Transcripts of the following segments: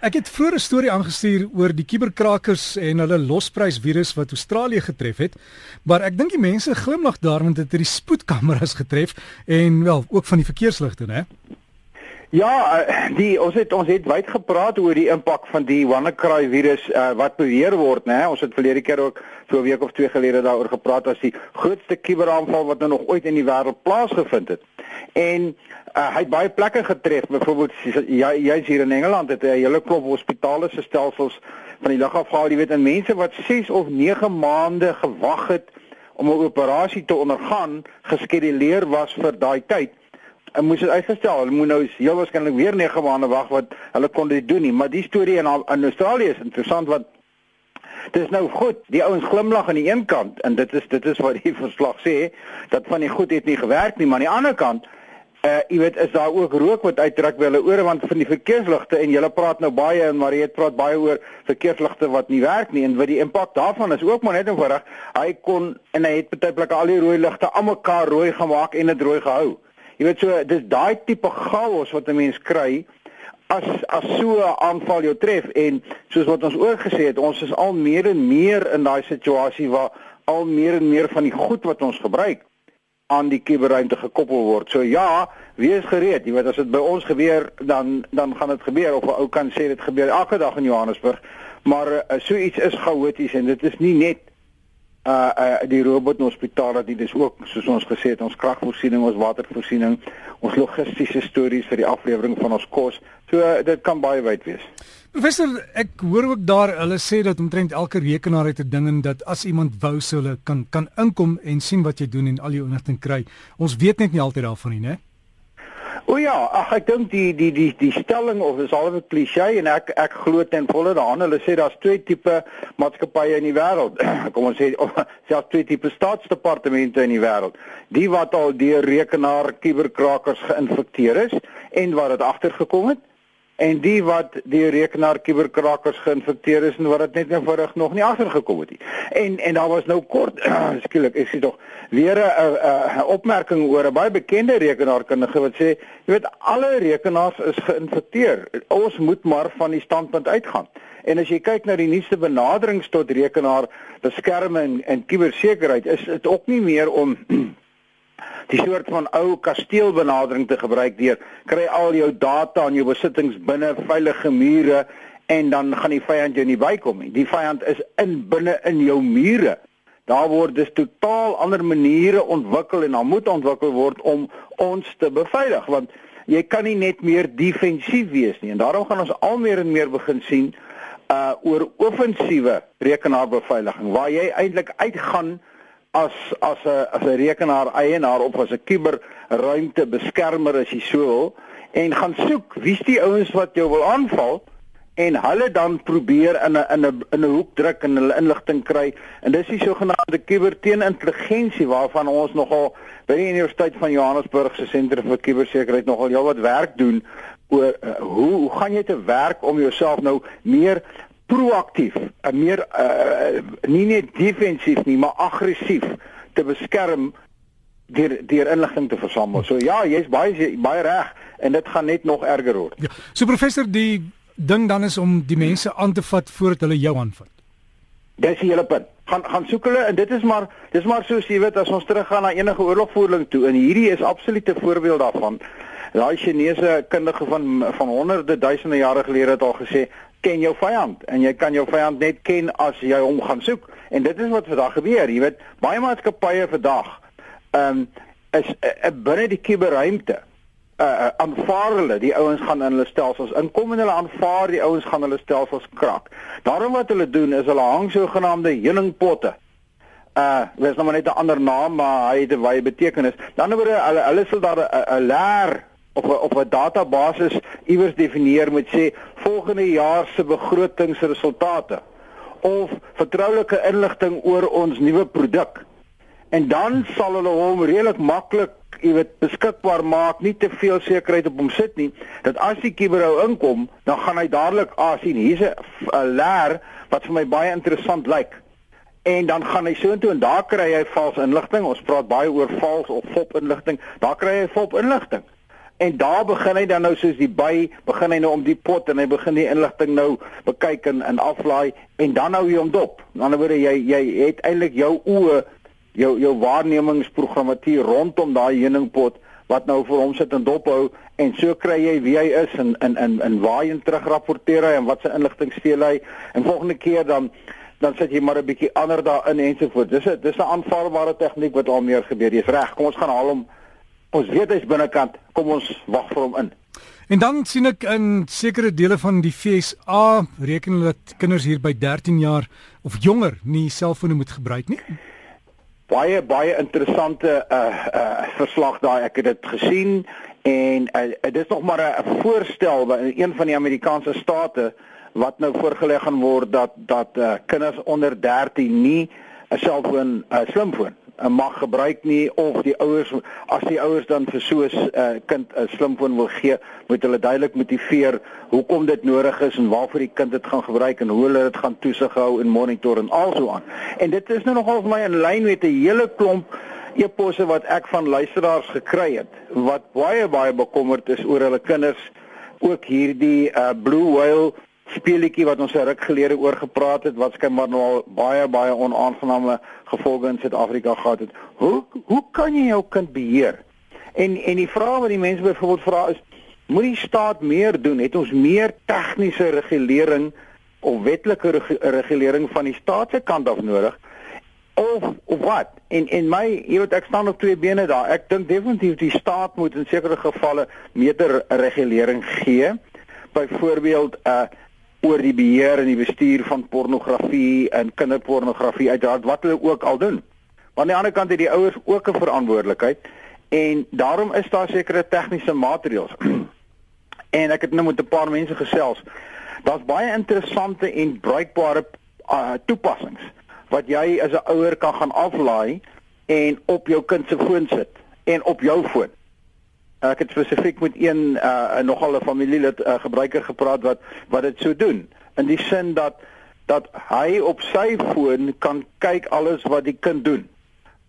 Ek het vroeër 'n storie aangestuur oor die kuberkrakers en hulle losprys virus wat Australië getref het, maar ek dink die mense glimlag daar want dit het die spoedkameras getref en wel ook van die verkeersligte, né? Ja, eh, die ons het ons het wyd gepraat oor die impak van die WannaCry virus uh, wat beweer word, né? Ons het verlede keer ook so 'n week of twee gelede daaroor gepraat as die grootste kuberaanval wat nou nog ooit in die wêreld plaasgevind het. En uh, hy het baie plekke getref, byvoorbeeld jy jy's hier in Engeland het 'n hele klop hospitale se stelsels van die lugafhaal, jy weet, en mense wat 6 of 9 maande gewag het om 'n operasie te ondergaan, geskeduleer was vir daai tyd en moes dit uitgestel. Hulle moet nou heel waarskynlik weer 9 maande wag wat hulle kon dit doen nie, maar die storie in in Australië is interessant want dit is nou goed. Die ouens glimlag aan die een kant en dit is dit is wat die verslag sê dat van die goed het nie gewerk nie, maar aan die ander kant Uh jy weet is daar ook rook wat uittrek by hulle ore want van die verkeersligte en julle praat nou baie en Mariet praat baie oor verkeersligte wat nie werk nie en wat die impak daarvan is ook maar net eenvoudig hy kon en hy het baie plekke al die rooi ligte almekaar rooi gemaak en dit rooi gehou. Jy weet so dis daai tipe chaos wat 'n mens kry as as so 'n aanval jou tref en soos wat ons ook gesê het, ons is al meer en meer in daai situasie waar al meer en meer van die goed wat ons gebruik aan die kuberruimte gekoppel word. So ja, wees gereed. Jy weet as dit by ons gebeur, dan dan gaan dit gebeur of 'n ou kan sê dit gebeur elke dag in Johannesburg. Maar uh, so iets is chaoties en dit is nie net uh uh die robot hospitale dit is ook soos ons gesê het ons kragvoorsiening ons watervoorsiening ons logistiese stories vir die aflewering van ons kos. So uh, dit kan baie wyd wees. Professor ek hoor ook daar hulle sê dat omtrent elke rekenaar het 'n ding en dat as iemand wou sou hulle kan kan inkom en sien wat jy doen en al jou inligting kry. Ons weet net nie altyd daarvan nie né O ja, ag ek dink die die die die stelling of is alweer 'n klise en ek ek glo ten volle daaraan. Hulle sê daar's twee tipe maatskappye in die wêreld. Kom ons sê selfs twee tipe staatsdepartemente in die wêreld. Die wat al deur rekenaar kuberkrakers geïnfekteer is en wat dit agtergekom het en die wat die rekenaar kuberkrakers geïnfekteer is en wat dit net eenvoudig nog nie agtergekom het nie. En en daar was nou kort skielik, ek sien tog weer 'n opmerking oor 'n baie bekende rekenaarkundige wat sê, jy weet alle rekenaars is geïnfekteer. Ons moet maar van die standpunt uitgaan. En as jy kyk na die nuutste benaderings tot rekenaar beskerming en kubersekerheid, is dit ook nie meer om die soort van ou kasteelbenadering te gebruik deur kry al jou data en jou besittings binne veilige mure en dan gaan die vyand jou nie bykom nie. Die vyand is in binne in jou mure. Daar word dus totaal ander maniere ontwikkel en dan moet ontwikkel word om ons te beveilig want jy kan nie net meer defensief wees nie en daarom gaan ons al meer en meer begin sien uh oor offensiewe rekenaarbeveiliging waar jy eintlik uitgaan as as 'n as 'n rekenaar eienaar of as 'n kuberruimte beskermer as jy so wil en gaan soek wie's die ouens wat jou wil aanval en hulle dan probeer in 'n in 'n in 'n hoek druk en hulle inligting kry. En dis die sogenaamde kuberteenintelligensie waarvan ons nogal by die Universiteit van Johannesburg se sentrum vir kubersekerheid nogal heelwat werk doen oor uh, hoe hoe gaan jy te werk om jouself nou meer proaktief, meer uh, nie net defensief nie, maar aggressief te beskerm deur deur inligting te versamel. So ja, jy's baie baie reg en dit gaan net nog erger word. Ja. So professor, die ding dan is om die mense aan te vat voordat hulle jou aanvat. Dis die hele punt. Gaan gaan soek hulle en dit is maar dis maar soos jy weet as ons teruggaan na enige oorlogvoering toe en hierdie is absolute voorbeeld daarvan. Daai Chinese kundige van van honderde duisende jare gelede het al gesê ken jou vyand en jy kan jou vyand net ken as jy hom gaan soek. En dit is wat vandag gebeur jy weet. Baie maatskappye vandag um, is uh, binne die kuberruimte uh, aanvaar hulle die ouens gaan in hulle stelsels inkom en hulle aanvaar die ouens gaan hulle stelsels krak. Daarom wat hulle doen is hulle hang sogenaamde heuningpotte. Uh dis nou maar net 'n ander naam maar hy het 'n baie betekenis. Dan word hulle hulle sal daar 'n leer of op 'n database iewers definieer met sê volgende jaar se begrotingsresultate of vertroulike inligting oor ons nuwe produk. En dan sal hulle hom redelik maklik, jy weet, beskikbaar maak, nie te veel sekerheid op hom sit nie, dat as die kiberhou inkom, dan gaan hy dadelik ah sien, hier's 'n leer wat vir my baie interessant lyk. En dan gaan hy soontoe en daar kry hy vals inligting. Ons praat baie oor vals of fop inligting. Daar kry hy fop inligting En daar begin hy dan nou soos die by, begin hy nou om die pot en hy begin die inligting nou bekyk en, en aflaai en dan nou hy hom dop. Aan die ander woorde jy jy het eintlik jou oë jou jou waarnemingsprogrammatuur rondom daai heuningpot wat nou vir hom sit en dophou en so kry jy wie hy is en in in in waar hy terugrapporteer hy en wat sy inligting steel hy en volgende keer dan dan sit jy maar 'n bietjie ander daarin ensovoorts. Dis 'n dis 'n aanvaarbare tegniek wat al meer gebeur. Jy's reg. Kom ons gaan haal hom. Ons weet hy's binnekant. Kom ons wag vir hom in. En dan sien ek in sekere dele van die FSA reken hulle dat kinders hier by 13 jaar of jonger nie selfone moet gebruik nie baie baie interessante uh uh verslag daai ek het dit gesien en uh, dit is nog maar 'n voorstel by een van die Amerikaanse state wat nou voorgelê gaan word dat dat uh, kinders onder 13 nie 'n selfoon 'n uh, slimfoon mag gebruik nie of die ouers as die ouers dan vir so 'n uh, kind 'n slimfoon wil gee, moet hulle duidelik motiveer hoekom dit nodig is en waarvoor die kind dit gaan gebruik en hoe hulle dit gaan toesig hou en monitor en also aan. En dit is nou nogal vir my in lyn met 'n hele klomp eposse wat ek van luisteraars gekry het wat baie baie bekommerd is oor hulle kinders ook hierdie uh, blue whale speletjie wat ons 'n ruk gelede oor gepraat het wat skynbaar nou al baie baie onaangename gevolge in Suid-Afrika gehad het. Hoe hoe kan jy jou kind beheer? En en die vraag wat die mense byvoorbeeld vra is, moet die staat meer doen? Het ons meer tegniese regulering of wetlike reg regulering van die staat se kant af nodig? Of of wat? En en my, jy weet ek staan op twee bene daar. Ek dink definitief die staat moet in sekere gevalle meer regulering gee. Byvoorbeeld uh oor die beheer en die bestuur van pornografie en kinderpornografie uiteraard wat hulle ook al doen. Maar aan die ander kant het die ouers ook 'n verantwoordelikheid en daarom is daar sekere tegniese maatreëls. en ek het nou met 'n paar mense gesels. Daar's baie interessante en bruikbare uh, toepassings wat jy as 'n ouer kan gaan aflaai en op jou kind se foon sit en op jou foon. Ek het spesifiek met een uh nogal 'n familielid uh, gebruiker gepraat wat wat dit so doen. In die sin dat dat hy op sy foon kan kyk alles wat die kind doen.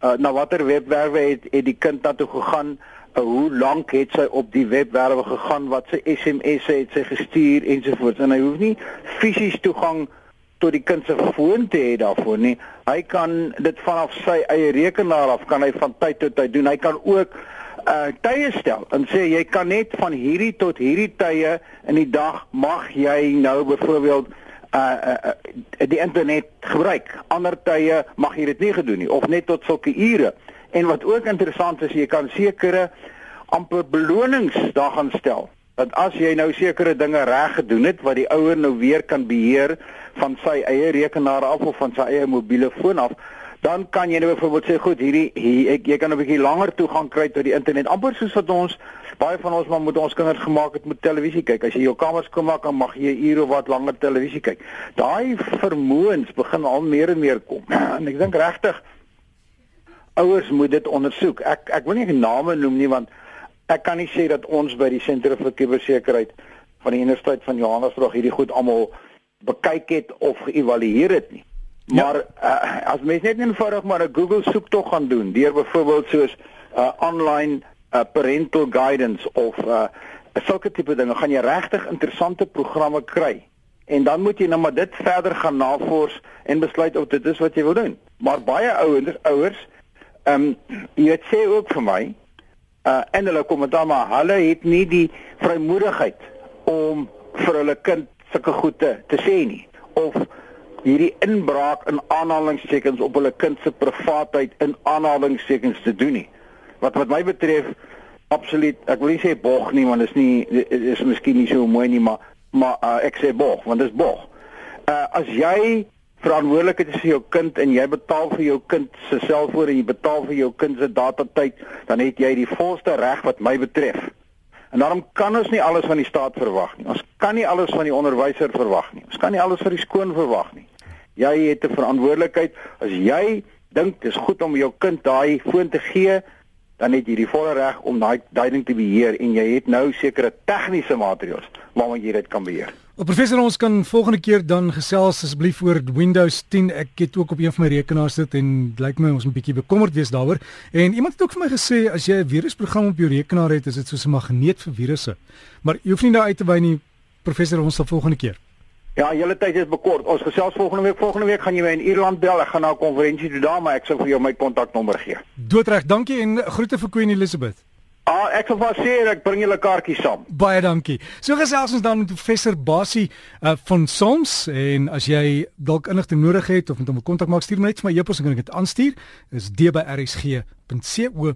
Uh na watter webwerwe het het die kind na toe gegaan? Uh, hoe lank het sy op die webwerwe gegaan? Wat sy SMS'e het sy gestuur ensovoorts. En hy hoef nie fisies toegang tot die kind se foon te hê daarvoor nie. Hy kan dit vanaf sy eie rekenaar af kan hy van tyd tot tyd doen. Hy kan ook uh tye stel en sê jy kan net van hierdie tot hierdie tye in die dag mag jy nou byvoorbeeld uh, uh die internet gebruik. Ander tye mag jy dit nie gedoen nie of net tot sulke ure. En wat ook interessant is, jy kan sekere amper belonings daar gaan stel. Dat as jy nou sekere dinge reg gedoen het wat die ouer nou weer kan beheer van sy eie rekenaar af of van sy eie mobiele foon af, dan kan jy nou byvoorbeeld sê goed hierdie hier, ek jy kan 'n bietjie langer toegang kry tot die internet. Amper soos wat ons baie van ons maar moet ons kinders gemaak het met televisie kyk. As jy jou kamers kom maak dan mag jy ure of wat langer televisie kyk. Daai vermoëns begin al meer en meer kom. En ek dink regtig ouers moet dit ondersoek. Ek ek wil nie name noem nie want ek kan nie sê dat ons by die sentrum vir kubersekuriteit van die Universiteit van Johannesburg hierdie goed almal bekyk het of geëvalueer het nie Maar ja. uh, as mens net eenvoudig maar 'n Google soektog gaan doen, deur byvoorbeeld soos uh, online uh, parental guidance of uh, sulke tipe dinge, gaan jy regtig interessante programme kry. En dan moet jy nou maar dit verder gaan navors en besluit of dit is wat jy wil doen. Maar baie ouers, ouers, ehm um, jy sê ook vir my, uh en hulle kom dan maar, hulle het nie die vrymoedigheid om vir hulle kind sulke goed te, te sê nie of hierdie inbraak in aanhalingstekens op hulle kind se privaatheid in aanhalingstekens te doen nie. Wat wat my betref absoluut, ek wil nie sê bog nie want dit is nie is miskien nie so mooi nie, maar maar uh, ek sê bog want dit is bog. Uh as jy verantwoordelik is vir jou kind en jy betaal vir jou kind se selfoon en jy betaal vir jou kind se data tyd, dan het jy die volste reg wat my betref. En daarom kan ons nie alles van die staat verwag nie. Ons kan nie alles van die onderwyser verwag nie. Ons kan nie alles vir die skool verwag nie. Jy het 'n verantwoordelikheid. As jy dink dis goed om jou kind daai foon te gee, dan het jy die volle reg om daai daai ding te beheer en jy het nou sekere tegniese maatreëls waarmee jy dit kan beheer. Wel professor, ons kan volgende keer dan gesels asseblief oor Windows 10. Ek het ook op een van my rekenaars sit en lyk my ons moet 'n bietjie bekommerd wees daaroor. En iemand het ook vir my gesê as jy 'n virusprogram op jou rekenaar het, is dit soos 'n magneet vir virusse. Maar jy hoef nie daar uit te wy nie, professor, ons sal volgende keer. Ja, julle tyd is bekort. Ons gesels volgende week. Volgende week gaan jy my in Ierland bel. Ek gaan na 'n konferensie toe daar, maar ek sal vir jou my kontaknommer gee. Doodreg, dankie en groete vir Queen Elizabeth. Ah, ek sal vas sê ek bring julle kaartjies saam. Baie dankie. So gesels ons dan met professor Basie uh, van Soms en as jy dalk inligting nodig het of met hom kontak maak, stuur my net vir my e-pos en ek kan dit aanstuur. Is d by rsg.co.za.